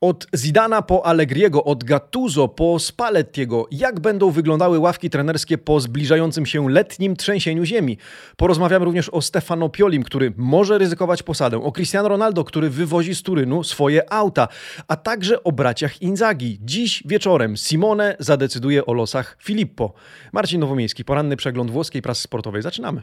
Od Zidana po Allegriego, od Gattuso po Spallettiego, jak będą wyglądały ławki trenerskie po zbliżającym się letnim trzęsieniu ziemi? Porozmawiamy również o Stefano Piolim, który może ryzykować posadę, o Cristiano Ronaldo, który wywozi z Turynu swoje auta, a także o braciach Inzagi. Dziś wieczorem Simone zadecyduje o losach Filippo. Marcin Nowomiejski, poranny przegląd włoskiej prasy sportowej. Zaczynamy.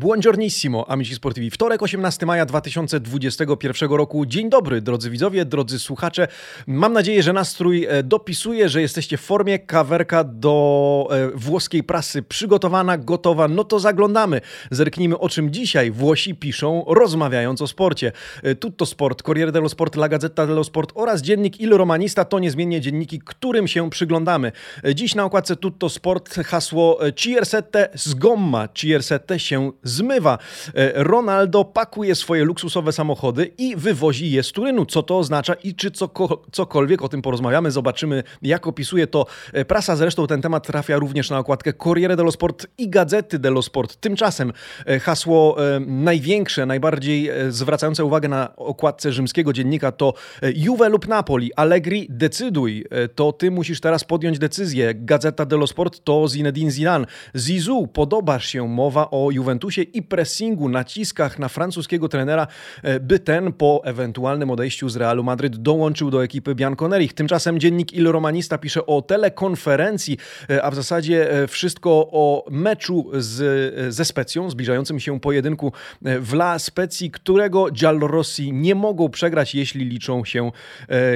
Buongiornissimo, amici sportivi. Wtorek, 18 maja 2021 roku. Dzień dobry, drodzy widzowie, drodzy słuchacze. Mam nadzieję, że nastrój e, dopisuje, że jesteście w formie. Kawerka do e, włoskiej prasy przygotowana, gotowa. No to zaglądamy. Zerknijmy, o czym dzisiaj Włosi piszą, rozmawiając o sporcie. E, Tutto Sport, Corriere dello Sport, La Gazzetta dello Sport oraz dziennik Il Romanista to niezmiennie dzienniki, którym się przyglądamy. Dziś na okładce Tutto Sport hasło Ciersette z gomma. Ciersette się zmywa. E, Ronaldo pakuje swoje luksusowe samochody i wywozi je z Turynu. Co to oznacza i czy cokolwiek o tym porozmawiamy, zobaczymy jak opisuje to e, prasa. Zresztą ten temat trafia również na okładkę Corriere dello Sport i Gazety dello Sport. Tymczasem e, hasło największe, najbardziej zwracające uwagę na okładce rzymskiego dziennika to Juve lub Napoli. Allegri, decyduj. To ty musisz teraz podjąć decyzję. Gazeta dello Sport to Zinedine Zidane. Zizou, podobasz się. Mowa o Juventusie i pressingu, naciskach na francuskiego trenera, e, by ten po ewentualnym odejściu z Realu Madryt dołączył do ekipy Bianconerich. Tymczasem dziennik Il Romanista pisze o telekonferencji, e, a w zasadzie e, wszystko o meczu z, ze Specją, zbliżającym się pojedynku w La Specji, którego Giallorossi nie mogą przegrać, jeśli liczą się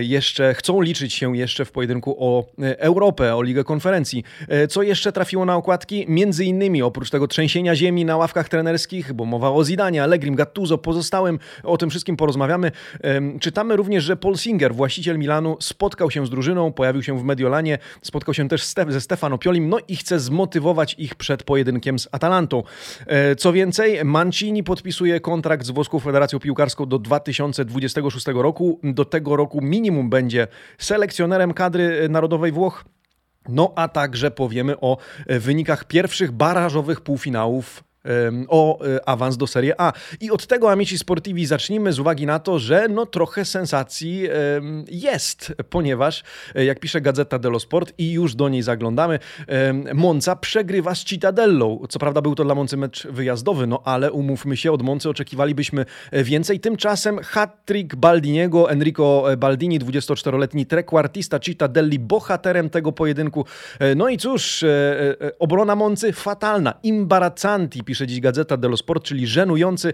jeszcze, chcą liczyć się jeszcze w pojedynku o Europę, o Ligę Konferencji. Co jeszcze trafiło na okładki? Między innymi oprócz tego trzęsienia ziemi na ławkach trenerskich, bo mowa o Zidanie, Allegrim, Gattuso, pozostałym, o tym wszystkim porozmawiamy. Czytamy również, że Paul Singer, właściciel Milanu, spotkał się z drużyną, pojawił się w Mediolanie, spotkał się też ze Stefano Piolim, no i chce zmotywować ich przed pojedynkiem z Atalantą. E, co więcej, Mancini podpisuje kontrakt z Włoską Federacją Piłkarską do 2026 roku. Do tego roku minimum będzie selekcjonerem kadry narodowej Włoch. No a także powiemy o wynikach pierwszych barażowych półfinałów o e, awans do Serie A. I od tego Amici Sportivi zacznijmy z uwagi na to, że no trochę sensacji jest, ponieważ e, jak pisze Gazeta dello Sport i już do niej zaglądamy, Monza przegrywa z Cittadellą. Co prawda był to dla Moncy mecz wyjazdowy, no ale umówmy się, od Moncy oczekiwalibyśmy e, więcej. Tymczasem hat-trick Baldiniego, Enrico Baldini, 24-letni trequartista Cittadelli, bohaterem tego pojedynku. No i cóż, obrona Moncy fatalna, imbarazzanti, pisze dziś Gazeta dello Sport, czyli żenujący.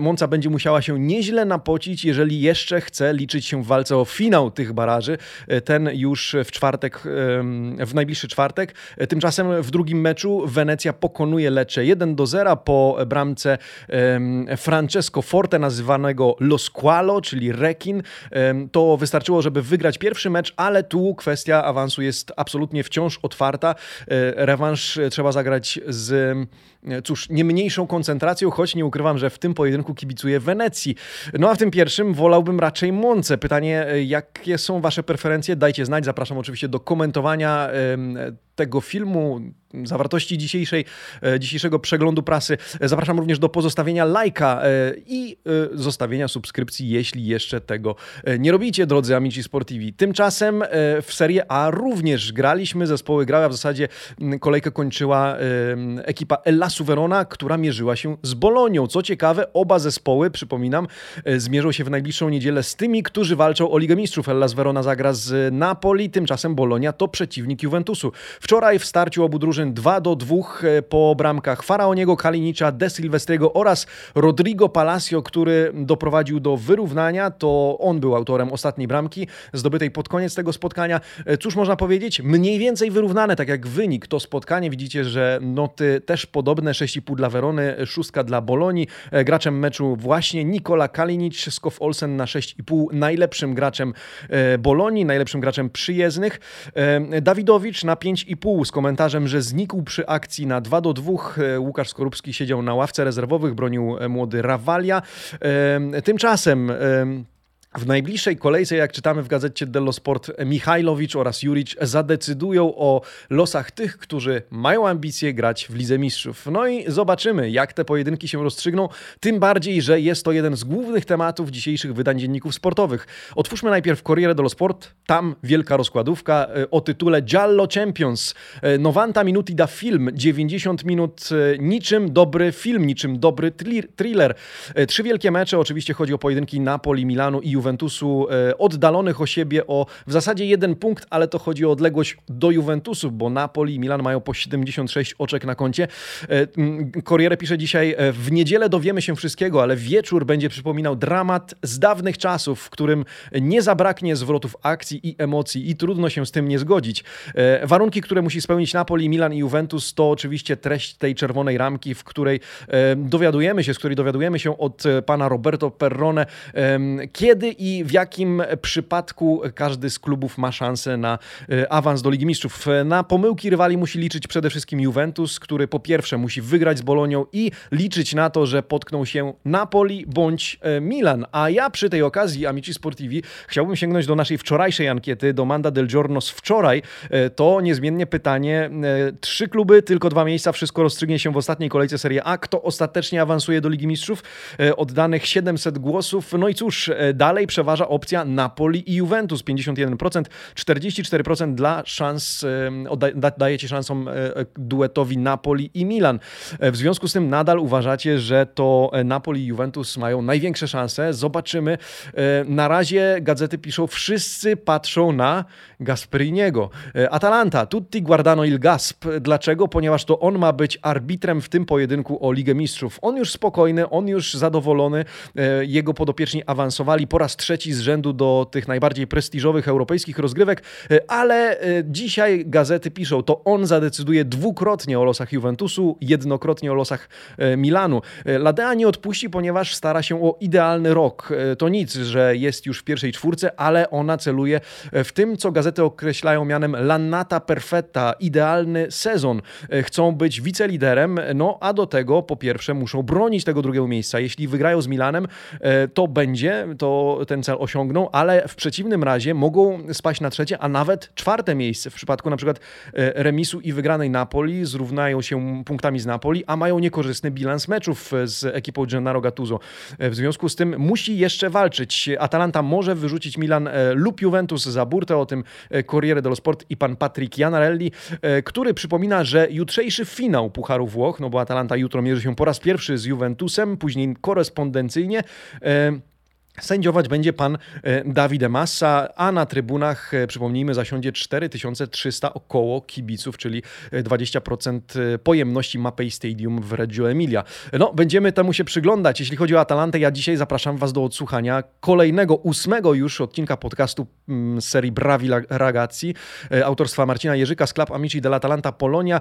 Monca będzie musiała się nieźle napocić, jeżeli jeszcze chce liczyć się w walce o finał tych baraży. E, ten już w czwartek, w najbliższy czwartek. E, tymczasem w drugim meczu Wenecja pokonuje Lecce 1 do 0 po bramce Francesco Forte, nazywanego Lo Squalo, czyli Rekin. To wystarczyło, żeby wygrać pierwszy mecz, ale tu kwestia awansu jest absolutnie wciąż otwarta. E, rewanż trzeba zagrać z cóż, nie mniejszą koncentracją, choć nie ukrywam, że w tym pojedynku kibicuję Wenecji. No a w tym pierwszym wolałbym raczej Monce. Pytanie, jakie są Wasze preferencje? Dajcie znać. Zapraszam oczywiście do komentowania tego filmu, zawartości dzisiejszej, e, dzisiejszego przeglądu prasy. Zapraszam również do pozostawienia lajka e, i e, zostawienia subskrypcji, jeśli jeszcze tego nie robicie, drodzy Amici Sportivi. Tymczasem w Serie A również graliśmy, zespoły grały, a w zasadzie kolejkę kończyła ekipa Ellasu Verona, która mierzyła się z Bolonią. Co ciekawe, oba zespoły, przypominam, zmierzą się w najbliższą niedzielę z tymi, którzy walczą o Ligę Mistrzów. Ellas Verona zagra z Napoli, tymczasem Bolonia to przeciwnik Juventusu. Wczoraj w starciu obu drużyn 2 do 2 e, po bramkach Faraoniego, Kalinicza, De Silvestrego oraz Rodrigo Palacio, który doprowadził do wyrównania. To on był autorem ostatniej bramki zdobytej pod koniec tego spotkania. E, cóż można powiedzieć? Mniej więcej wyrównane, tak jak wynik to spotkanie. Widzicie, że noty też podobne. 6,5 dla Werony, szóstka dla Bolonii. E, graczem meczu właśnie Nikola Kalinic, Skow Olsen na 6,5. Najlepszym graczem Bolonii, najlepszym graczem przyjezdnych. Dawidowicz na 5,5 pół z komentarzem, że znikł przy akcji na 2 do 2. E, Łukasz Skorupski siedział na ławce rezerwowych, bronił e, młody Rawalia. Tymczasem W najbliższej kolejce, jak czytamy w gazecie Dello Sport, Michajlowicz oraz Juric zadecydują o losach tych, którzy mają ambicje grać w Lidze Mistrzów. No i zobaczymy, jak te pojedynki się rozstrzygną, tym bardziej, że jest to jeden z głównych tematów dzisiejszych wydań dzienników sportowych. Otwórzmy najpierw Corriere dello Sport, tam wielka rozkładówka e, o tytule Giallo Champions. 90 e, minuti da film, 90 minut e, niczym dobry film, niczym dobry thriller. Trzy wielkie mecze, oczywiście chodzi o pojedynki Napoli, Milanu i Juventusu e, oddalonych o siebie o w zasadzie jeden punkt, ale to chodzi o odległość do Juventusu, bo Napoli i Milan mają po 76 oczek na koncie. Corriere pisze dzisiaj, e, w niedzielę dowiemy się wszystkiego, ale wieczór będzie przypominał dramat z dawnych czasów, w którym nie zabraknie zwrotów akcji i emocji i trudno się z tym nie zgodzić. E, warunki, które musi spełnić Napoli, Milan i Juventus to oczywiście treść tej czerwonej ramki, w której dowiadujemy się, z której dowiadujemy się od pana Roberto Perrone, kiedy i w jakim przypadku każdy z klubów ma szansę na e, awans do Ligi Mistrzów. Na pomyłki rywali musi liczyć przede wszystkim Juventus, który po pierwsze musi wygrać z Bolonią i liczyć na to, że potkną się Napoli bądź e, Milan. A ja przy tej okazji, Amici Sportivi, chciałbym sięgnąć do naszej wczorajszej ankiety, do Manda del Giorno z wczoraj. E, to niezmiennie pytanie. Trzy kluby, tylko dwa miejsca, wszystko rozstrzygnie się w ostatniej kolejce Serie A. Kto ostatecznie awansuje do Ligi Mistrzów? Oddanych 700 głosów. No i cóż, dalej przeważa opcja Napoli i Juventus 51%, 44% dla szans, dajecie szansą e, e, duetowi Napoli i Milan. E, w związku z tym nadal uważacie, że to Napoli i Juventus mają największe szanse. Zobaczymy. Na razie gazety piszą, wszyscy patrzą na Gasperiniego. Atalanta, tutti guardano il Gasp. Dlaczego? Ponieważ to on ma być arbitrem w tym pojedynku o Ligę Mistrzów. On już spokojny, on już zadowolony. Jego podopieczni awansowali po raz trzeci z rzędu do tych najbardziej prestiżowych europejskich rozgrywek, e, ale e, dzisiaj gazety piszą, to on zadecyduje dwukrotnie o losach Juventusu, jednokrotnie o losach e, Milanu. Ladea nie odpuści, ponieważ stara się o idealny rok. To nic, że jest już w pierwszej czwórce, ale ona celuje w tym, co gazety określają mianem lannata perfetta, idealny sezon. Chcą być wiceliderem, no a do tego po pierwsze muszą bronić tego drugiego miejsca. Jeśli wygrają z Milanem, to będzie, to ten cel osiągną, ale w przeciwnym razie mogą spaść na trzecie, a nawet czwarte miejsce. W przypadku na przykład e, remisu i wygranej Napoli zrównają się punktami z Napoli, a mają niekorzystny bilans meczów e, z ekipą Gennaro Gattuso. E, w związku z tym musi jeszcze walczyć. Atalanta może wyrzucić Milan lub Juventus za burtę, o tym Corriere dello Sport i pan Patrick Janarelli, który przypomina, że jutrzejszy finał Pucharu Włoch, no bo Atalanta jutro mierzy się po raz pierwszy z Juventusem, później korespondencyjnie, Sędziować będzie pan e, Dawid Massa, a na trybunach, e, przypomnijmy, zasiądzie 4300 około kibiców, czyli 20% e, pojemności Mapei Stadium w Reggio Emilia. No, będziemy temu się przyglądać. Jeśli chodzi o Atalantę, ja dzisiaj zapraszam was do odsłuchania kolejnego, ósmego już odcinka podcastu mm, serii Bravi Ragazzi, autorstwa Marcina Jerzyka z Club Amici dell'Atalanta Polonia.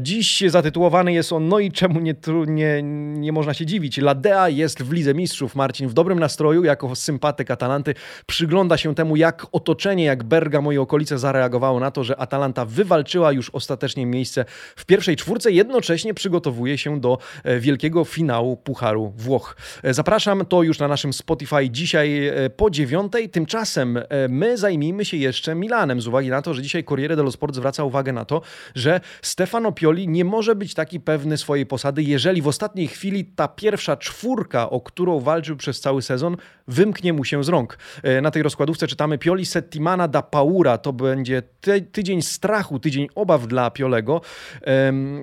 Dziś zatytułowany jest on, no i czemu nie, nie, nie można się dziwić, Ladea jest w Lidze Mistrzów. Marcin w dobrym nastroju, jako sympatyk Atalanty przygląda się temu, jak otoczenie, jak Bergamo i okolice zareagowało na to, że Atalanta wywalczyła już ostatecznie miejsce w pierwszej czwórce, jednocześnie przygotowuje się do e, wielkiego finału Pucharu Włoch. E, zapraszam to już na naszym Spotify dzisiaj e, po dziewiątej. Tymczasem my zajmijmy się jeszcze Milanem, z uwagi na to, że dzisiaj Corriere dello Sport zwraca uwagę na to, że Stefano Pioli nie może być taki pewny swojej posady, jeżeli w ostatniej chwili ta pierwsza czwórka, o którą walczył przez cały sezon, wymknie mu się z rąk. E, na tej rozkładówce czytamy Pioli settimana da paura. To będzie ty tydzień strachu, tydzień obaw dla Piolego.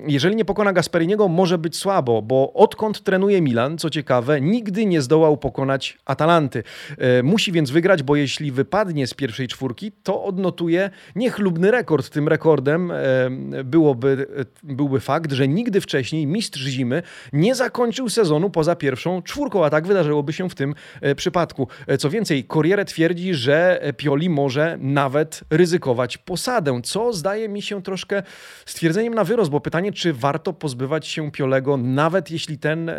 Jeżeli nie pokona Gasperiniego, może być słabo, bo odkąd trenuje Milan, co ciekawe, nigdy nie zdołał pokonać Atalanty. E, musi więc wygrać, bo jeśli wypadnie z pierwszej czwórki, to odnotuje niechlubny rekord. Tym rekordem byłoby, byłby fakt, że nigdy wcześniej mistrz zimy nie zakończył sezonu poza pierwszą czwórką, a tak wydarzyłoby się w tym e, przypadku przypadku. E, co więcej, Corriere twierdzi, że Pioli może nawet ryzykować posadę, co zdaje mi się troszkę stwierdzeniem na wyrost, bo pytanie, czy warto pozbywać się Piolego, nawet jeśli ten e,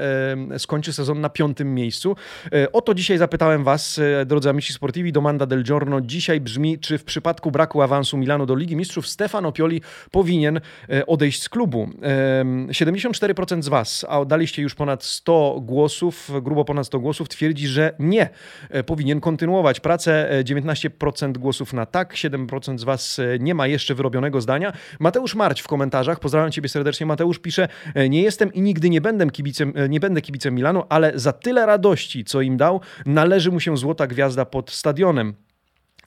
skończy sezon na piątym miejscu. E, o to dzisiaj zapytałem Was, drodzy amici sportivi, domanda del giorno. Dzisiaj brzmi, czy w przypadku braku awansu Milano do Ligi Mistrzów Stefano Pioli powinien odejść z klubu. 74% z Was, a oddaliście już ponad 100 głosów, grubo ponad 100 głosów, twierdzi, że nie nie. Powinien kontynuować pracę. 19% głosów na tak, 7% z Was nie ma jeszcze wyrobionego zdania. Mateusz Marć w komentarzach, pozdrawiam Ciebie serdecznie. Mateusz pisze: Nie jestem i nigdy nie będę kibicem, nie będę kibicem Milanu, ale za tyle radości, co im dał, należy mu się złota gwiazda pod stadionem.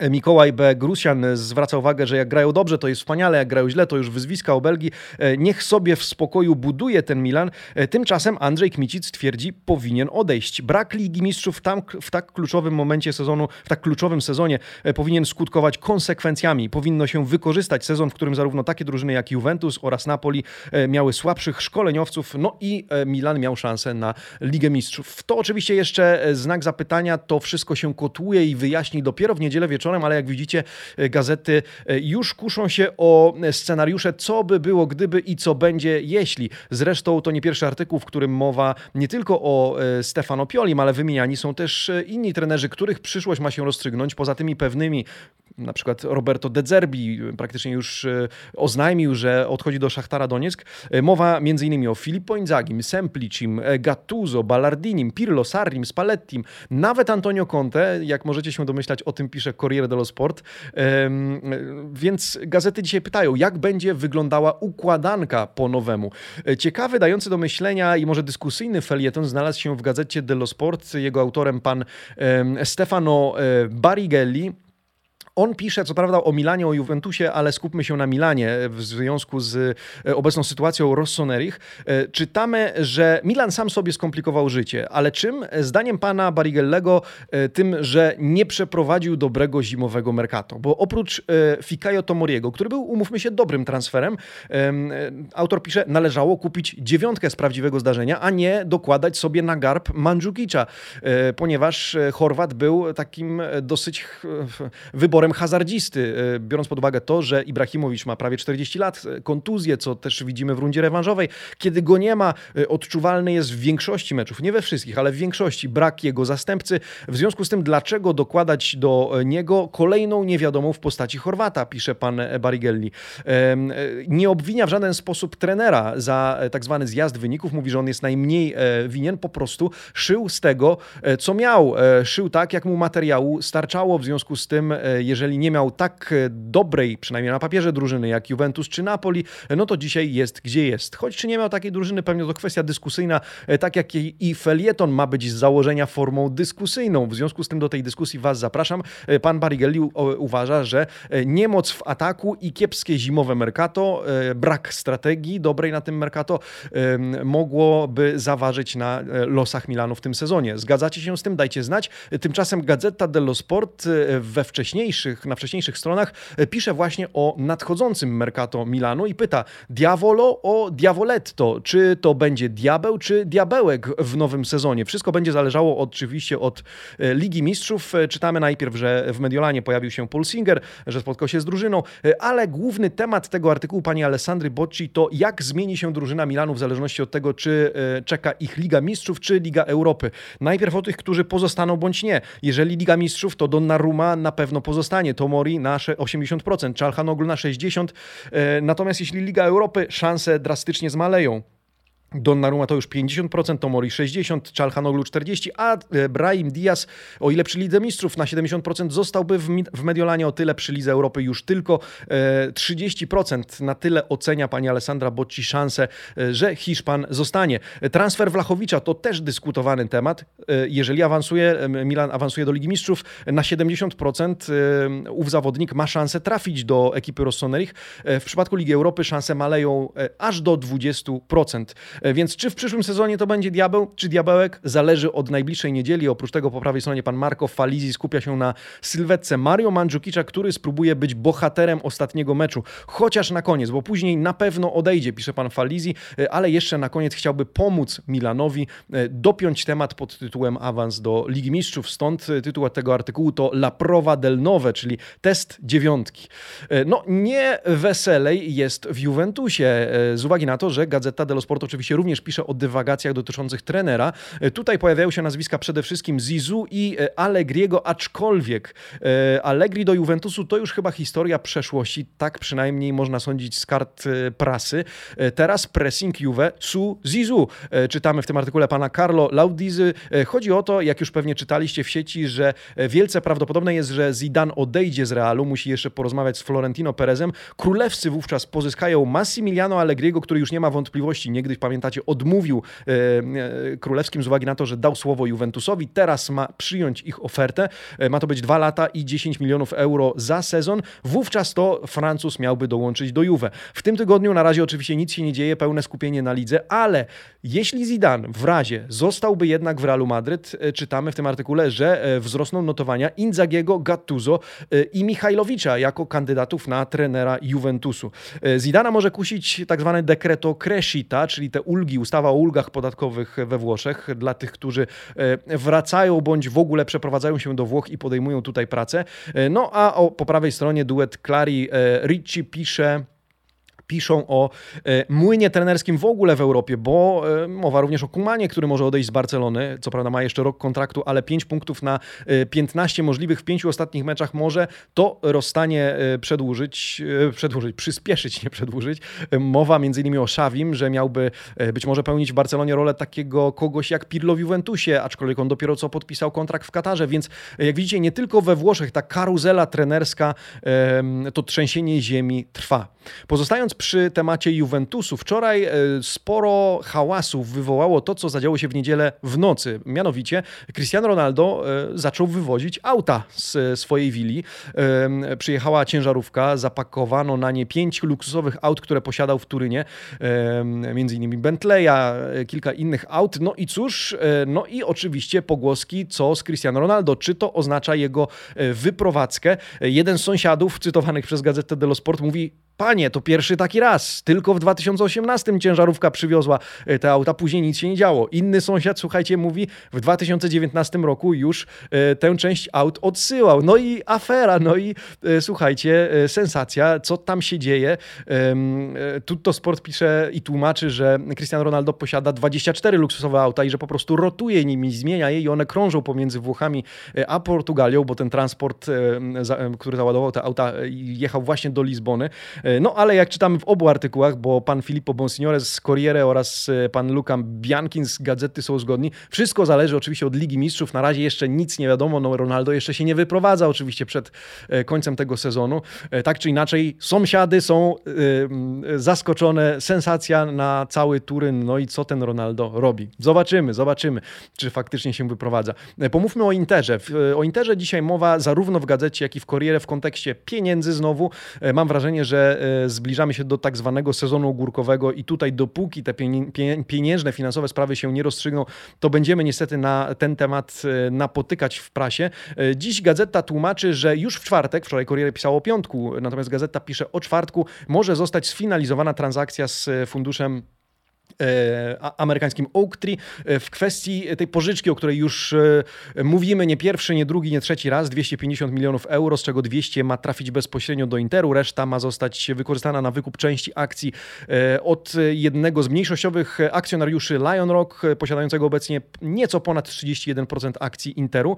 Mikołaj B. Grusian zwraca uwagę, że jak grają dobrze, to jest wspaniale, jak grają źle, to już wyzwiska o Belgii. E, niech sobie w spokoju buduje ten Milan. E, tymczasem Andrzej Kmicic twierdzi, powinien odejść. Brak Ligi Mistrzów tam, w tak kluczowym momencie sezonu, w tak kluczowym sezonie e, powinien skutkować konsekwencjami. Powinno się wykorzystać sezon, w którym zarówno takie drużyny jak Juventus oraz Napoli miały słabszych szkoleniowców, no i Milan miał szansę na Ligę Mistrzów. To oczywiście jeszcze znak zapytania, to wszystko się kotuje i wyjaśni dopiero w niedzielę wieczorem wieczorem, ale jak widzicie, e, gazety e, już kuszą się o scenariusze, co by było gdyby i co będzie jeśli. Zresztą to nie pierwszy artykuł, w którym mowa nie tylko o e, Stefano Piolim, ale wymieniani są też inni trenerzy, których przyszłość ma się rozstrzygnąć, poza tymi pewnymi na przykład Roberto De Zerbi praktycznie już oznajmił, że odchodzi do Szachtara Donieck. Mowa m.in. o Filippo Inzagim, Semplicim, Gattuso, Ballardinim, Pirlo, Sarrim, Spallettim, nawet Antonio Conte, jak możecie się domyślać, o tym pisze Corriere dello Sport. Więc gazety dzisiaj pytają, jak będzie wyglądała układanka po nowemu. Ciekawy, dający do myślenia i może dyskusyjny felieton znalazł się w gazecie dello Sport. Jego autorem pan Stefano e, Barigelli. On pisze, co prawda, o Milanie, o Juventusie, ale skupmy się na Milanie w związku z e, obecną sytuacją Rossonerich. E, czytamy, że Milan sam sobie skomplikował życie, ale czym? Zdaniem pana Barigellego, e, tym, że nie przeprowadził dobrego zimowego mercato, bo oprócz Fikayo Tomoriego, który był, umówmy się, dobrym transferem, autor pisze, należało kupić dziewiątkę z prawdziwego zdarzenia, a nie dokładać sobie na garb Mandzukicza, ponieważ Chorwat był takim dosyć wyborem wyborem hazardzisty, e, biorąc pod uwagę to, że Ibrahimowicz ma prawie 40 lat, e, kontuzję, co też widzimy w rundzie rewanżowej. Kiedy go nie ma, e, odczuwalny jest w większości meczów, nie we wszystkich, ale w większości brak jego zastępcy. W związku z tym, dlaczego dokładać do niego kolejną niewiadomą w postaci Chorwata, pisze pan Barigelli. Nie obwinia w żaden sposób trenera za tak zwany zjazd wyników. Mówi, że on jest najmniej winien, po prostu szył z tego, co miał. Szył tak, jak mu materiału starczało, w związku z tym jeżeli nie miał tak e, dobrej, przynajmniej na papierze, drużyny jak Juventus czy Napoli, e, no to dzisiaj jest gdzie jest. Choć czy nie miał takiej drużyny, pewnie to kwestia dyskusyjna, e, tak jak i felieton ma być z założenia formą dyskusyjną. W związku z tym do tej dyskusji Was zapraszam. Pan Barigelli uważa, że niemoc w ataku i kiepskie zimowe Mercato, brak strategii dobrej na tym Mercato mogłoby zaważyć na losach Milanu w tym sezonie. Zgadzacie się z tym? Dajcie znać. Tymczasem Gazeta dello Sport we wcześniejszym wcześniejszych, na wcześniejszych stronach e, pisze właśnie o nadchodzącym Mercato Milanu i pyta Diavolo o Diavoletto, czy to będzie diabeł, czy diabełek w nowym sezonie. Wszystko będzie zależało oczywiście od e, Ligi Mistrzów. E, czytamy najpierw, że w Mediolanie pojawił się Paul Singer, że spotkał się z drużyną, ale główny temat tego artykułu pani Alessandry Bocci to jak zmieni się drużyna Milanu w zależności od tego, czy czeka ich Liga Mistrzów, czy Liga Europy. Najpierw o tych, którzy pozostaną bądź nie. Jeżeli Liga Mistrzów, to Donnarumma na pewno pozostanie pozostanie. Tomori na 80%, Czalhanoglu na 60%. E, natomiast jeśli Liga Europy, szanse drastycznie zmaleją. Donnarumma to już 50%, Tomori 60%, Czalhanoglu 40%, a e, Brahim Diaz, o ile przy Lidze Mistrzów na 70% zostałby w Mediolanie, o tyle przy Lidze Europy już tylko 30%. E, na tyle ocenia pani Alessandra Bocci szansę, e, że Hiszpan zostanie. Transfer Wlachowicza to też dyskutowany temat. Jeżeli awansuje, Milan awansuje do Ligi Mistrzów na 70%, ów zawodnik ma szansę trafić do ekipy Rossonerich. W przypadku Ligi Europy szanse maleją aż do 20%. E, więc czy w przyszłym sezonie to będzie diabeł, czy diabełek, zależy od najbliższej niedzieli. Oprócz tego po prawej stronie pan Marco Falizi skupia się na sylwetce Mario Mandzukicza, który spróbuje być bohaterem ostatniego meczu. Chociaż na koniec, bo później na pewno odejdzie, pisze pan Falizi, e, ale jeszcze na koniec chciałby pomóc Milanowi e, dopiąć temat pod tytułem awans do Ligi Mistrzów. Stąd tytuł tego artykułu to La Prova del Nove, czyli test dziewiątki. No nie weselej jest w Juventusie, z uwagi na to, że Gazeta dello Sport oczywiście również pisze o dywagacjach dotyczących trenera. Tutaj pojawiają się nazwiska przede wszystkim Zizu i Allegriego, aczkolwiek Allegri do Juventusu to już chyba historia przeszłości, tak przynajmniej można sądzić z kart prasy. Teraz pressing Juve su Zizu. Czytamy w tym artykule pana Carlo Laudizy. Chodzi o to, jak już pewnie czytaliście w sieci, że wielce prawdopodobne jest, że Zidane odejdzie z Realu, musi jeszcze porozmawiać z Florentino Perezem. Królewscy wówczas pozyskają Massimiliano Allegriego, który już nie ma wątpliwości, niegdyś pamiętacie, odmówił e, e, królewskim z uwagi na to, że dał słowo Juventusowi, teraz ma przyjąć ich ofertę. E, ma to być 2 lata i 10 milionów euro za sezon. Wówczas to Francuz miałby dołączyć do Juve. W tym tygodniu na razie oczywiście nic się nie dzieje, pełne skupienie na lidze, ale jeśli Zidane w razie zostałby jednak w Realu Madryt, czytamy w tym artykule, że wzrosną notowania Inzagiego, Gattuso i Michajlowicza jako kandydatów na trenera Juventusu. Zidana może kusić tak zwane dekreto crescita, czyli te ulgi, ustawa o ulgach podatkowych we Włoszech dla tych, którzy e, wracają bądź w ogóle przeprowadzają się do Włoch i podejmują tutaj pracę. E, no a o, po prawej stronie duet Clary e, Ricci pisze piszą o e, młynie trenerskim w ogóle w Europie, bo e, mowa również o Kumanie, który może odejść z Barcelony. Co prawda ma jeszcze rok kontraktu, ale 5 punktów na 15 e, możliwych w pięciu ostatnich meczach może to rozstanie przedłużyć, przedłużyć, przyspieszyć, nie przedłużyć. Mowa innymi o Szawim, że miałby być może pełnić w Barcelonie rolę takiego kogoś jak Pirlo w Juventusie, aczkolwiek on dopiero co podpisał kontrakt w Katarze, więc jak widzicie, nie tylko we Włoszech ta karuzela trenerska, to trzęsienie ziemi trwa. Pozostając przy temacie Juventusu, wczoraj e, sporo hałasów wywołało to, co zadziało się w niedzielę w nocy. Mianowicie Cristiano Ronaldo e, zaczął wywozić auta z swojej willi. E, przyjechała ciężarówka, zapakowano na nie pięć luksusowych aut, które posiadał w Turynie, między innymi Bentleya, kilka innych aut. No i cóż, no i oczywiście pogłoski, co z Cristiano Ronaldo. Czy to oznacza jego wyprowadzkę? Jeden z sąsiadów, cytowanych przez Gazetę dello Sport, mówi, Panie, to pierwszy taki raz. Tylko w 2018 ciężarówka przywiozła e, te auta, później nic się nie działo. Inny sąsiad, słuchajcie, mówi, w 2019 roku już e, tę część aut odsyłał. No i afera, no i e, słuchajcie, sensacja, co tam się dzieje. Tutto Sport pisze i tłumaczy, że Cristiano Ronaldo posiada 24 luksusowe auta i że po prostu rotuje nimi, zmienia je i one krążą pomiędzy Włochami a Portugalią, bo ten transport, który załadował te auta, jechał właśnie do Lizbony. E, no ale jak czytamy w obu artykułach, bo pan Filippo Bonsignore z Corriere oraz e, pan Luca Biankin z Gazety są zgodni, wszystko zależy oczywiście od Ligi Mistrzów. Na razie jeszcze nic nie wiadomo, no Ronaldo jeszcze się nie wyprowadza oczywiście przed e, końcem tego sezonu. Tak czy inaczej, sąsiady są zaskoczone, sensacja na cały Turyn, no i co ten Ronaldo robi. Zobaczymy, zobaczymy, czy faktycznie się wyprowadza. Pomówmy o Interze. O Interze dzisiaj mowa zarówno w gazecie, jak i w Corriere w kontekście pieniędzy znowu. Mam wrażenie, że E, zbliżamy się do tak zwanego sezonu ogórkowego i tutaj dopóki te pieniężne, finansowe sprawy się nie rozstrzygną, to będziemy niestety na ten temat e, napotykać w prasie. E, dziś Gazeta tłumaczy, że już w czwartek, wczoraj Kurier pisał o piątku, natomiast Gazeta pisze o czwartku, może zostać sfinalizowana transakcja z funduszem amerykańskim Oaktree e, w kwestii tej pożyczki, o której już e, mówimy nie pierwszy, nie drugi, nie trzeci raz, 250 milionów euro, z czego 200 ma trafić bezpośrednio do Interu, reszta ma zostać wykorzystana na wykup części akcji od jednego z mniejszościowych akcjonariuszy Lion Rock, posiadającego obecnie nieco ponad 31% akcji Interu.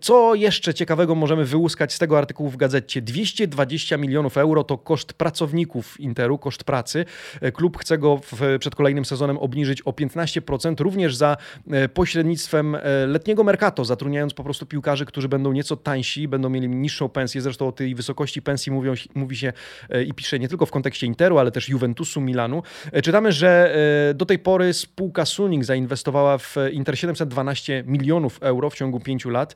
Co jeszcze ciekawego możemy wyłuskać z tego artykułu w gazecie? 220 milionów euro to koszt pracowników Interu, koszt pracy. Klub chce go w przed kolejnym sezonem obniżyć o 15%, również za e, pośrednictwem e, letniego Mercato, zatrudniając po prostu piłkarzy, którzy będą nieco tańsi, będą mieli niższą pensję. Zresztą o tej wysokości pensji mówią, mówi się e, i pisze nie tylko w kontekście Interu, ale też Juventusu, Milanu. Czytamy, że do tej pory spółka Suning zainwestowała w Inter 712 milionów euro w ciągu pięciu lat.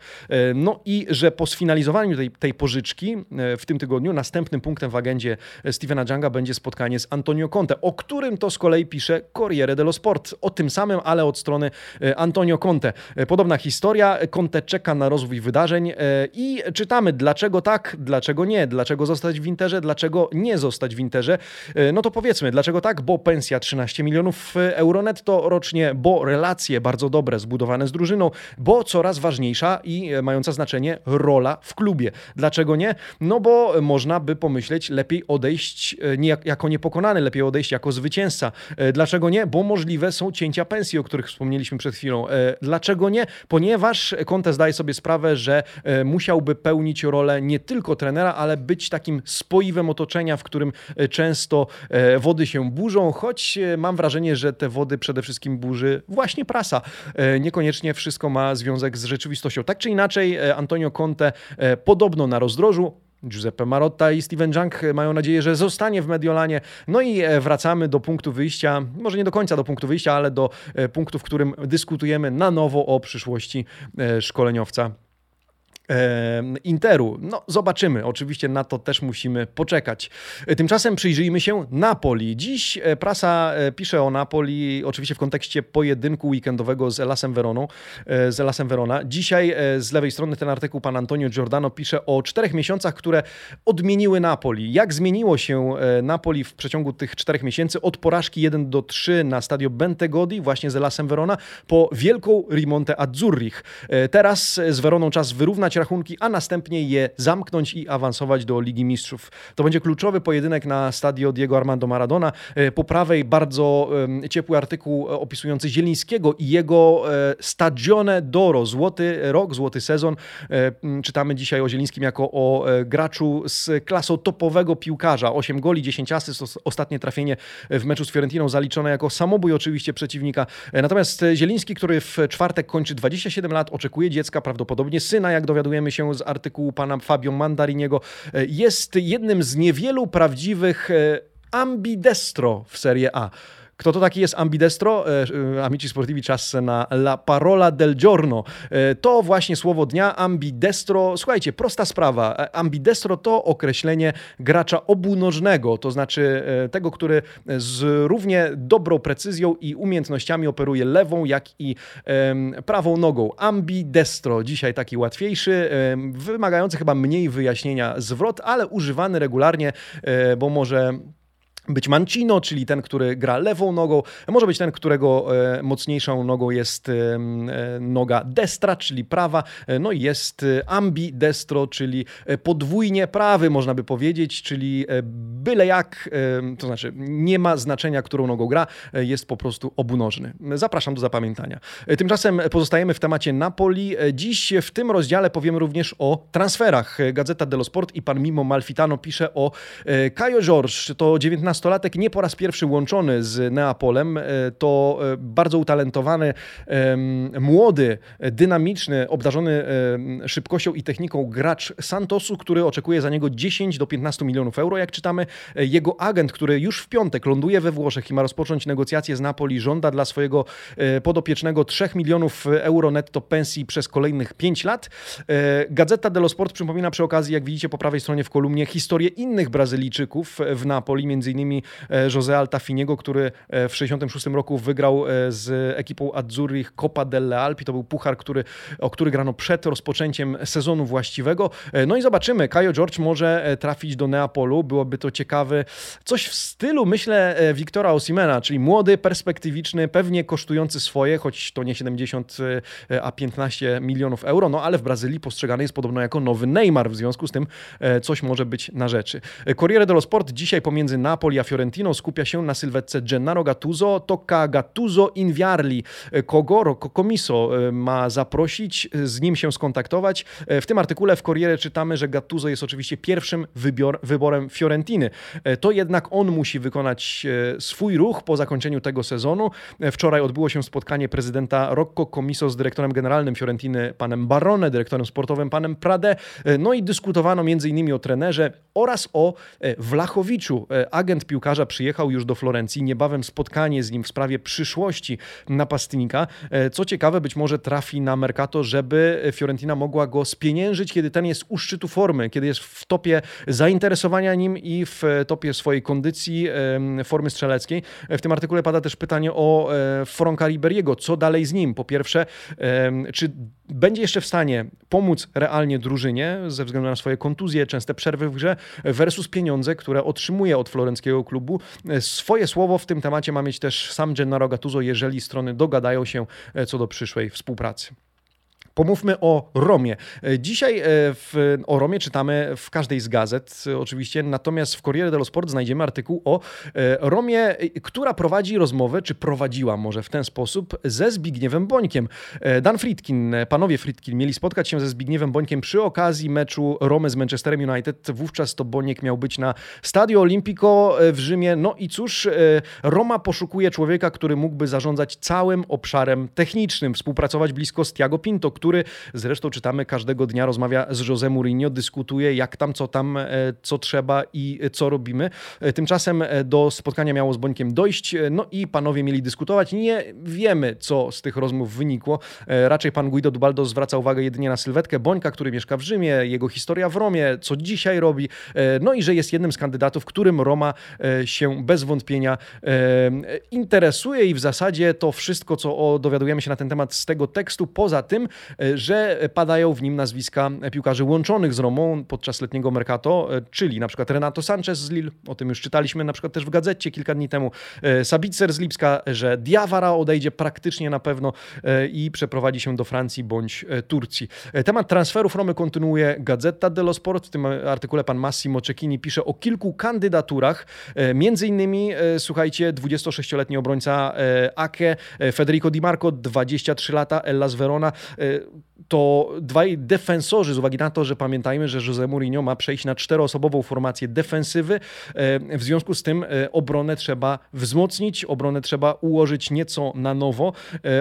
No i że po sfinalizowaniu tej, tej pożyczki w tym tygodniu następnym punktem w agendzie Stevena Janga będzie spotkanie z Antonio Conte, o którym to z kolei pisze Corriere dello Sport. O tym samym, ale od strony e, Antonio Conte. E, podobna historia. Conte czeka na rozwój wydarzeń e, i czytamy dlaczego tak, dlaczego nie, dlaczego zostać w Interze, dlaczego nie zostać w Interze. No to powiedzmy, dlaczego tak, bo pensja 13 milionów euro netto rocznie, bo relacje bardzo dobre, zbudowane z drużyną, bo coraz ważniejsza i mająca znaczenie rola w klubie. Dlaczego nie? No bo można by pomyśleć, lepiej odejść jako niepokonany, lepiej odejść jako zwycięzca. Dlaczego nie? Bo możliwe są cięcia pensji, o których wspomnieliśmy przed chwilą. Dlaczego nie? Ponieważ Conte zdaje sobie sprawę, że musiałby pełnić rolę nie tylko trenera, ale być takim spoiwem otoczenia, w którym często wody się burzą, choć mam wrażenie, że te wody przede wszystkim burzy właśnie prasa. Niekoniecznie wszystko ma związek z rzeczywistością. Tak czy inaczej, Antonio Conte podobno na rozdrożu, Giuseppe Marotta i Steven Junk mają nadzieję, że zostanie w Mediolanie. No i e, wracamy do punktu wyjścia, może nie do końca do punktu wyjścia, ale do e, punktu, w którym dyskutujemy na nowo o przyszłości e, szkoleniowca Interu. No, zobaczymy. Oczywiście na to też musimy poczekać. Tymczasem przyjrzyjmy się Napoli. Dziś e, prasa e, pisze o Napoli, oczywiście w kontekście pojedynku weekendowego z Elasem Veroną, e, z Elasem Verona. Dzisiaj z lewej strony ten artykuł pan Antonio Giordano pisze o czterech miesiącach, które odmieniły Napoli. Jak zmieniło się Napoli w przeciągu tych czterech miesięcy od porażki 1 do 3 na stadio Bentegodi właśnie z Elasem Verona po wielką Rimonte Azzurrich. Teraz z Veroną czas wyrównać rachunki, a następnie je zamknąć i awansować do Ligi Mistrzów. To będzie kluczowy pojedynek na stadio Diego Armando Maradona. E, po prawej bardzo ciepły artykuł e, opisujący Zielińskiego i jego e, Stagione Doro, złoty rok, złoty sezon. Czytamy dzisiaj o Zielińskim jako o graczu z klasą topowego piłkarza. 8 goli, 10 asyst, ostatnie trafienie w meczu z Fiorentiną zaliczone jako samobój oczywiście przeciwnika. Natomiast Zieliński, który w czwartek kończy 27 lat, oczekuje dziecka, prawdopodobnie syna, jak dowiaduje dowiadujemy się z artykułu pana Fabio Mandariniego, e, jest jednym z niewielu prawdziwych e, ambidestro w Serie A. Kto to taki jest ambidestro? E, e, amici sportivi czas na la parola del giorno. E, to właśnie słowo dnia, ambidestro. Słuchajcie, prosta sprawa. Ambidestro to określenie gracza obunożnego, to znaczy tego, który z równie dobrą precyzją i umiejętnościami operuje lewą, jak i prawą nogą. Ambidestro, dzisiaj taki łatwiejszy, wymagający chyba mniej wyjaśnienia zwrot, ale używany regularnie, bo może być Mancino, czyli ten, który gra lewą nogą, może być ten, którego e, mocniejszą nogą jest e, noga destra, czyli prawa, e, no i jest ambidestro, czyli podwójnie prawy, można by powiedzieć, czyli byle jak, to znaczy nie ma znaczenia, którą nogą gra, jest po prostu obunożny. Zapraszam do zapamiętania. Tymczasem pozostajemy w temacie Napoli. Dziś w tym rozdziale powiemy również o transferach. Gazeta dello Sport i pan Mimo Malfitano pisze o Caio George, to 19 nastolatek nie po raz pierwszy łączony z Neapolem. E, to e, bardzo utalentowany, młody, dynamiczny, obdarzony szybkością i techniką gracz Santosu, który oczekuje za niego 10 do 15 milionów euro. Jak czytamy, e, jego agent, który już w piątek ląduje we Włoszech i ma rozpocząć negocjacje z Napoli, żąda dla swojego podopiecznego 3 milionów euro netto pensji przez kolejnych 5 lat. Gazeta dello Sport przypomina przy okazji, jak widzicie po prawej stronie w kolumnie, historię innych Brazylijczyków w Napoli, między innymi E, José Altafiniego, który e, w 1966 roku wygrał e, z ekipą Azzurrich Copa delle Alpi. To był puchar, który, o który grano przed rozpoczęciem sezonu właściwego. No i zobaczymy, Caio George może trafić do Neapolu. Byłoby to ciekawe. Coś w stylu, myślę, Wiktora Osimena, czyli młody, perspektywiczny, pewnie kosztujący swoje, choć to nie 70, a 15 milionów euro, no ale w Brazylii postrzegany jest podobno jako nowy Neymar, w związku z tym coś może być na rzeczy. Corriere dello Sport dzisiaj pomiędzy Napoli a Fiorentino skupia się na sylwetce Gennaro Gattuso, Tocca Gattuso Inviarli. Kogo Komiso e, ma zaprosić, z nim się skontaktować. E, w tym artykule w Corriere czytamy, że Gattuso jest oczywiście pierwszym wybior, wyborem Fiorentiny. E, to jednak on musi wykonać swój ruch po zakończeniu tego sezonu. Wczoraj odbyło się spotkanie prezydenta Rocco Komiso z dyrektorem generalnym Fiorentiny panem Barone, dyrektorem sportowym panem Prade. No i dyskutowano m.in. o trenerze oraz o Wlachowiczu. Agent piłkarza przyjechał już do Florencji. Niebawem spotkanie z nim w sprawie przyszłości napastnika. E, co ciekawe, być może trafi na Mercato, żeby Fiorentina mogła go spieniężyć, kiedy ten jest u szczytu formy, kiedy jest w topie zainteresowania nim i w topie swojej kondycji, formy strzeleckiej. W tym artykule pada też pytanie o e, Franka Riberiego. Co dalej z nim? Po pierwsze, czy będzie jeszcze w stanie pomóc realnie drużynie ze względu na swoje kontuzje, częste przerwy w grze versus pieniądze, które otrzymuje od florenckiego klubu. Swoje słowo w tym temacie ma mieć też sam Gennaro Gattuso, jeżeli strony dogadają się co do przyszłej współpracy. Pomówmy o Romie. Dzisiaj w, o Romie czytamy w każdej z gazet, oczywiście, natomiast w Corriere dello Sport znajdziemy artykuł o Romie, która prowadzi rozmowę, czy prowadziła może w ten sposób, ze Zbigniewem Bońkiem. Dan Friedkin, panowie Friedkin mieli spotkać się ze Zbigniewem Bońkiem przy okazji meczu Romy z Manchesterem United. Wówczas to Boniek miał być na Stadio Olimpico w Rzymie. No i cóż, Roma poszukuje człowieka, który mógłby zarządzać całym obszarem technicznym, współpracować blisko z Tiago Pinto, który zresztą czytamy każdego dnia, rozmawia z Jose Mourinho, dyskutuje jak tam, co tam, e, co trzeba i co robimy. E, tymczasem e, do spotkania miało z Bońkiem dojść, no i panowie mieli dyskutować. Nie wiemy, co z tych rozmów wynikło. Raczej pan Guido Dubaldo zwraca uwagę jedynie na sylwetkę Bońka, który mieszka w Rzymie, jego historia w Romie, co dzisiaj robi, no i że jest jednym z kandydatów, którym Roma się bez wątpienia interesuje i w zasadzie to wszystko, co dowiadujemy się na ten temat z tego tekstu, poza tym, że padają w nim nazwiska piłkarzy łączonych z Romą podczas letniego Mercato, e, czyli na przykład Renato Sanchez z Lille, o tym już czytaliśmy na przykład też w gazecie kilka dni temu, e, Sabicer z Lipska, że Diawara odejdzie praktycznie na pewno i przeprowadzi się do Francji bądź Turcji. Temat transferów Romy kontynuuje Gazeta dello Sport. W tym artykule pan Massimo Cecchini pisze o kilku kandydaturach, między innymi, słuchajcie, 26-letni obrońca Ake, Federico Di Marco, 23 lata, Ellas Verona. E, to dwaj defensorzy, z uwagi na to, że pamiętajmy, że Jose Mourinho ma przejść na czteroosobową formację defensywy. E, w związku z tym e, obronę trzeba wzmocnić, obronę trzeba ułożyć nieco na nowo.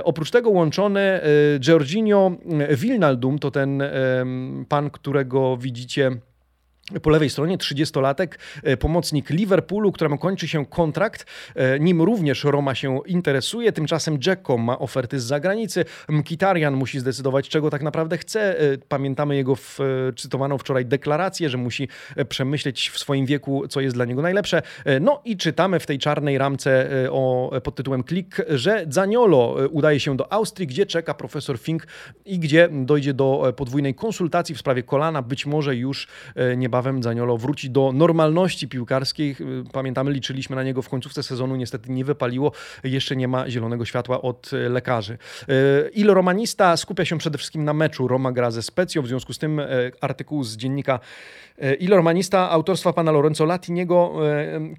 Oprócz tego łączony Giorginio Wilnaldum, to ten pan, którego widzicie po lewej stronie 30-latek, e, pomocnik Liverpoolu, któremu kończy się kontrakt. E, nim również Roma się interesuje. Tymczasem Jacko ma oferty z zagranicy. Mkitarian musi zdecydować, czego tak naprawdę chce. E, pamiętamy jego w, cytowaną wczoraj deklarację, że musi przemyśleć w swoim wieku, co jest dla niego najlepsze. No i czytamy w tej czarnej ramce o, pod tytułem Klik, że Zaniolo udaje się do Austrii, gdzie czeka profesor Fink i gdzie dojdzie do podwójnej konsultacji w sprawie kolana. Być może już nie niebawem Zaniolo wróci do normalności piłkarskiej. Pamiętamy, liczyliśmy na niego w końcówce sezonu, niestety nie wypaliło. Jeszcze nie ma zielonego światła od lekarzy. E, Il Romanista skupia się przede wszystkim na meczu. Roma gra ze Specją, w związku z tym artykuł z dziennika Il Romanista autorstwa pana Lorenzo Latiniego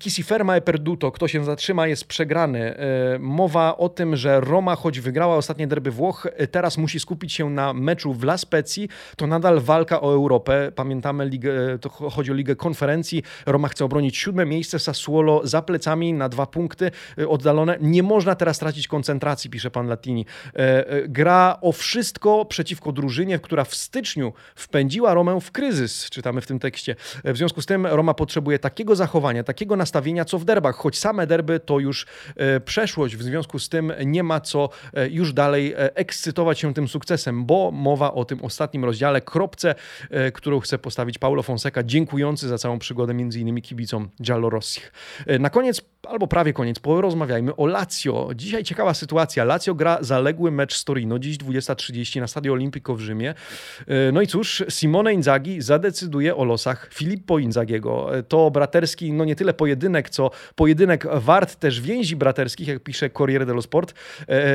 Chi si ferma e perduto, kto się zatrzyma jest przegrany. Mowa o tym, że Roma, choć wygrała ostatnie derby Włoch, teraz musi skupić się na meczu w La Spezii. To nadal walka o Europę. Pamiętamy ligę, to chodzi o Ligę Konferencji. Roma chce obronić siódme miejsce, Sassuolo za plecami na dwa punkty y, oddalone. Nie można teraz tracić koncentracji, pisze pan Latini. E, e, gra o wszystko przeciwko drużynie, która w styczniu wpędziła Romę w kryzys, czytamy w tym tekście. E, w związku z tym Roma potrzebuje takiego zachowania, takiego nastawienia, co w derbach, choć same derby to już przeszłość. W związku z tym nie ma co już dalej ekscytować się tym sukcesem, bo mowa o tym ostatnim rozdziale, kropce, którą chce postawić Paulo Fonseca dziękujący za całą przygodę innymi kibicom Giallorossich. E, na koniec, albo prawie koniec, porozmawiajmy o Lazio. Dzisiaj ciekawa sytuacja. Lazio gra zaległy mecz z Torino, dziś 20.30 na Stadio Olimpico w Rzymie. E, no i cóż, Simone Inzaghi zadecyduje o losach Filippo Inzagiego. E, to braterski, no nie tyle pojedynek, co pojedynek wart też więzi braterskich, jak pisze Corriere dello Sport.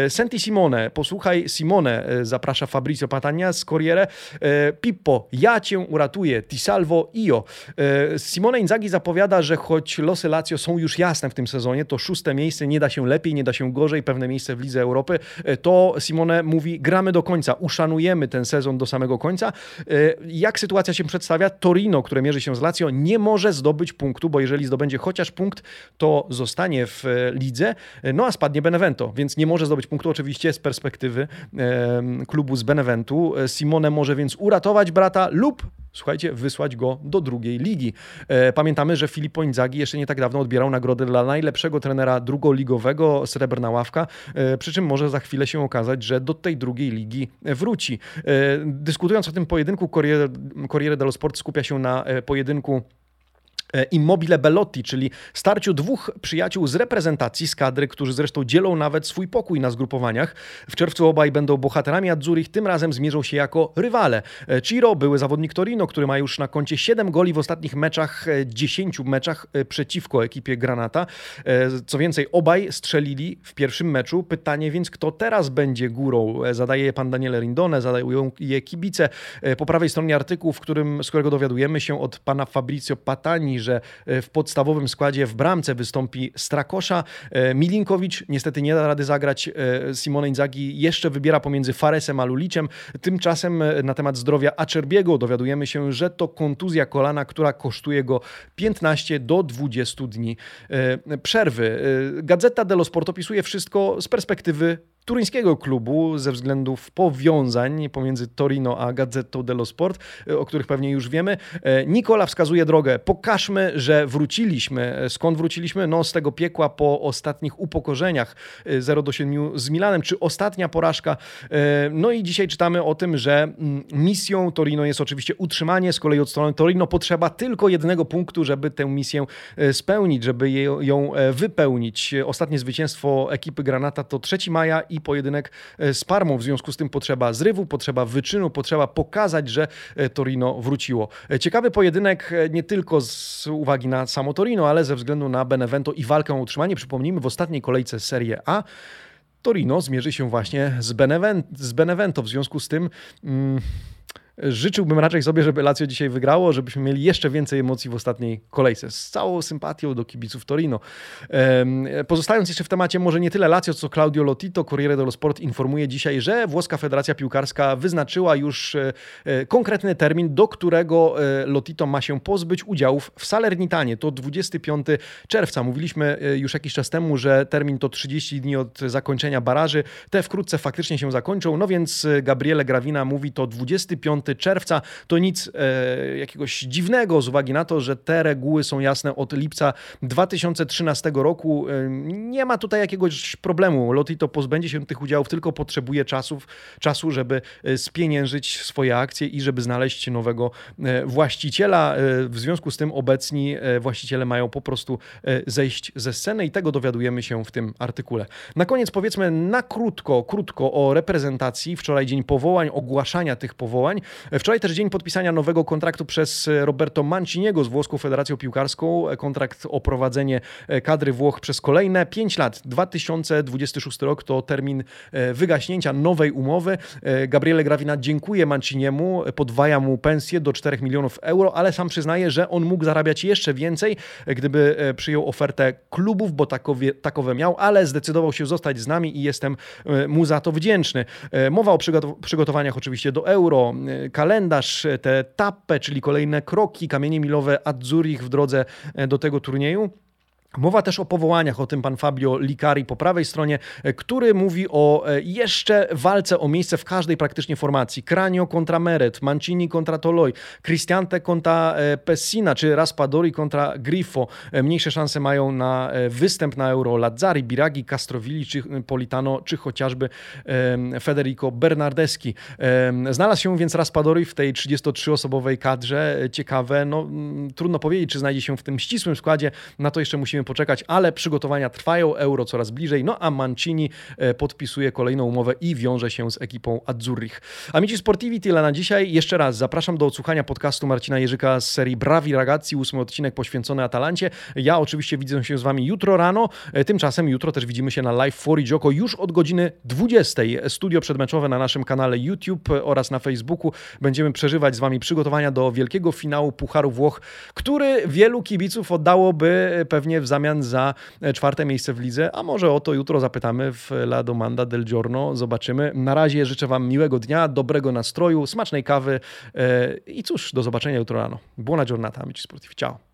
Senti Simone, posłuchaj Simone, zaprasza Fabrizio Patania z Corriere. Pippo, ja cię uratuję, ti salvo Io. E, Simone Inzaghi zapowiada, że choć losy Lazio są już jasne w tym sezonie, to szóste miejsce nie da się lepiej, nie da się gorzej, pewne miejsce w Lidze Europy, e, to Simone mówi, gramy do końca, uszanujemy ten sezon do samego końca. E, jak sytuacja się przedstawia? Torino, które mierzy się z Lazio, nie może zdobyć punktu, bo jeżeli zdobędzie chociaż punkt, to zostanie w lidze, no a spadnie Benevento, więc nie może zdobyć punktu oczywiście z perspektywy klubu z Beneventu. Simone może więc uratować brata lub słuchajcie, wysłać go do drugiej ligi. E, pamiętamy, że Filippo Inzaghi jeszcze nie tak dawno odbierał nagrodę dla najlepszego trenera drugoligowego, srebrna ławka, e, przy czym może za chwilę się okazać, że do tej drugiej ligi wróci. E, dyskutując o tym pojedynku, Corriere, dello Sport skupia się na pojedynku Immobile Bellotti, czyli starciu dwóch przyjaciół z reprezentacji, z kadry, którzy zresztą dzielą nawet swój pokój na zgrupowaniach. W czerwcu obaj będą bohaterami Azzurich, tym razem zmierzą się jako rywale. E, Ciro, były zawodnik Torino, który ma już na koncie 7 goli w ostatnich meczach, 10 e, meczach przeciwko ekipie Granata. Co więcej, obaj strzelili w pierwszym meczu. Pytanie więc, kto teraz będzie górą? Zadaje pan Daniele Rindone, zadają je kibice. Po prawej stronie artykułu, w którym, z którego dowiadujemy się od pana Fabrizio Patani, że e, w podstawowym składzie w bramce wystąpi Strakosza. E, Milinkowicz niestety nie da rady zagrać. E, Simone Inzaghi jeszcze wybiera pomiędzy Faresem a Luliciem. Tymczasem na temat zdrowia Acerbiego dowiadujemy się, że to kontuzja kolana, która kosztuje go 15 do 20 dni przerwy. Gazeta dello Sport opisuje wszystko z perspektywy turyńskiego klubu ze względów powiązań pomiędzy Torino a Gazzetto dello Sport, e, o których pewnie już wiemy. E, Nikola wskazuje drogę. Pokażmy, że wróciliśmy. E, skąd wróciliśmy? No z tego piekła po ostatnich upokorzeniach 0 do 7 z Milanem, czy ostatnia porażka. No i dzisiaj czytamy o tym, że mm, misją Torino jest oczywiście utrzymanie. Z kolei od strony Torino potrzeba tylko jednego punktu, żeby tę misję spełnić, żeby ją wypełnić. Ostatnie zwycięstwo ekipy Granata to 3 maja i pojedynek e, z Parmą. W związku z tym potrzeba zrywu, potrzeba wyczynu, potrzeba pokazać, że e, Torino wróciło. E, ciekawy pojedynek nie tylko z uwagi na samo Torino, ale ze względu na Benevento i walkę o utrzymanie. Przypomnijmy, w ostatniej kolejce Serie A Torino zmierzy się właśnie z, z Benevento. W związku z tym... Mm, Życzyłbym raczej sobie, żeby Lazio dzisiaj wygrało, żebyśmy mieli jeszcze więcej emocji w ostatniej kolejce. Z całą sympatią do kibiców Torino. Pozostając jeszcze w temacie może nie tyle Lazio, co Claudio Lotito, Corriere dello Sport informuje dzisiaj, że włoska Federacja Piłkarska wyznaczyła już e, e, konkretny termin, do którego e, Lotito ma się pozbyć udziałów w Salernitanie. To 25 czerwca. Mówiliśmy już jakiś czas temu, że termin to 30 dni od zakończenia baraży. Te wkrótce faktycznie się zakończą, no więc Gabriele Gravina mówi to 25 czerwca. To nic e, jakiegoś dziwnego z uwagi na to, że te reguły są jasne od lipca 2013 roku. E, nie ma tutaj jakiegoś problemu. Lotito pozbędzie się tych udziałów, tylko potrzebuje czasów, czasu, żeby e, spieniężyć swoje akcje i żeby znaleźć nowego e, właściciela. E, w związku z tym obecni właściciele mają po prostu zejść ze sceny i tego dowiadujemy się w tym artykule. Na koniec powiedzmy na krótko, krótko o reprezentacji. Wczoraj dzień powołań, ogłaszania tych powołań. Wczoraj też dzień podpisania nowego kontraktu przez Roberto Manciniego z Włoską Federacją Piłkarską. Kontrakt o prowadzenie kadry Włoch przez kolejne 5 lat. 2026 rok to termin e, wygaśnięcia nowej umowy. E, Gabriele Gravina dziękuję Manciniemu, podwaja mu pensję do 4 milionów euro, ale sam przyznaje, że on mógł zarabiać jeszcze więcej, gdyby e, przyjął ofertę klubów, bo takowe, takowe miał, ale zdecydował się zostać z nami i jestem mu za to wdzięczny. Mowa o przygotowaniach oczywiście do euro, kalendarz, te tappe, czyli kolejne kroki, kamienie milowe Azzurich w drodze e, do tego turnieju. Mowa też o powołaniach, o tym pan Fabio Licari po prawej stronie, e, który mówi o e, jeszcze walce o miejsce w każdej praktycznie formacji. Kranio kontra Meret, Mancini kontra Toloi, Cristiante kontra e, Pessina, czy Raspadori kontra Grifo. Mniejsze szanse mają na występ na Euro Lazzari, Biragi, Castrovilli, czy Politano, czy chociażby Federico Bernardeschi. Znalazł się więc Raspadori w tej 33-osobowej kadrze. Ciekawe, no trudno powiedzieć, czy znajdzie się w tym ścisłym składzie. Na to jeszcze musimy musimy poczekać, ale przygotowania trwają, euro coraz bliżej, no a Mancini e, podpisuje kolejną umowę i wiąże się z ekipą Azzurrich. Amici Sportivi tyle na dzisiaj. Jeszcze raz zapraszam do odsłuchania podcastu Marcina Jerzyka z serii Bravi Ragazzi, ósmy odcinek poświęcony Atalancie. Ja oczywiście widzę się z Wami jutro rano, e, tymczasem jutro też widzimy się na Live for Joko już od godziny 20. Studio przedmeczowe na naszym kanale YouTube oraz na Facebooku. Będziemy przeżywać z Wami przygotowania do wielkiego finału Pucharu Włoch, który wielu kibiców oddałoby pewnie w zamian za e, czwarte miejsce w lidze, a może o to jutro zapytamy w La Domanda del Giorno. Zobaczymy. Na razie życzę Wam miłego dnia, dobrego nastroju, smacznej kawy e, i cóż, do zobaczenia jutro rano. Buona giornata, amici sportivi. Ciao.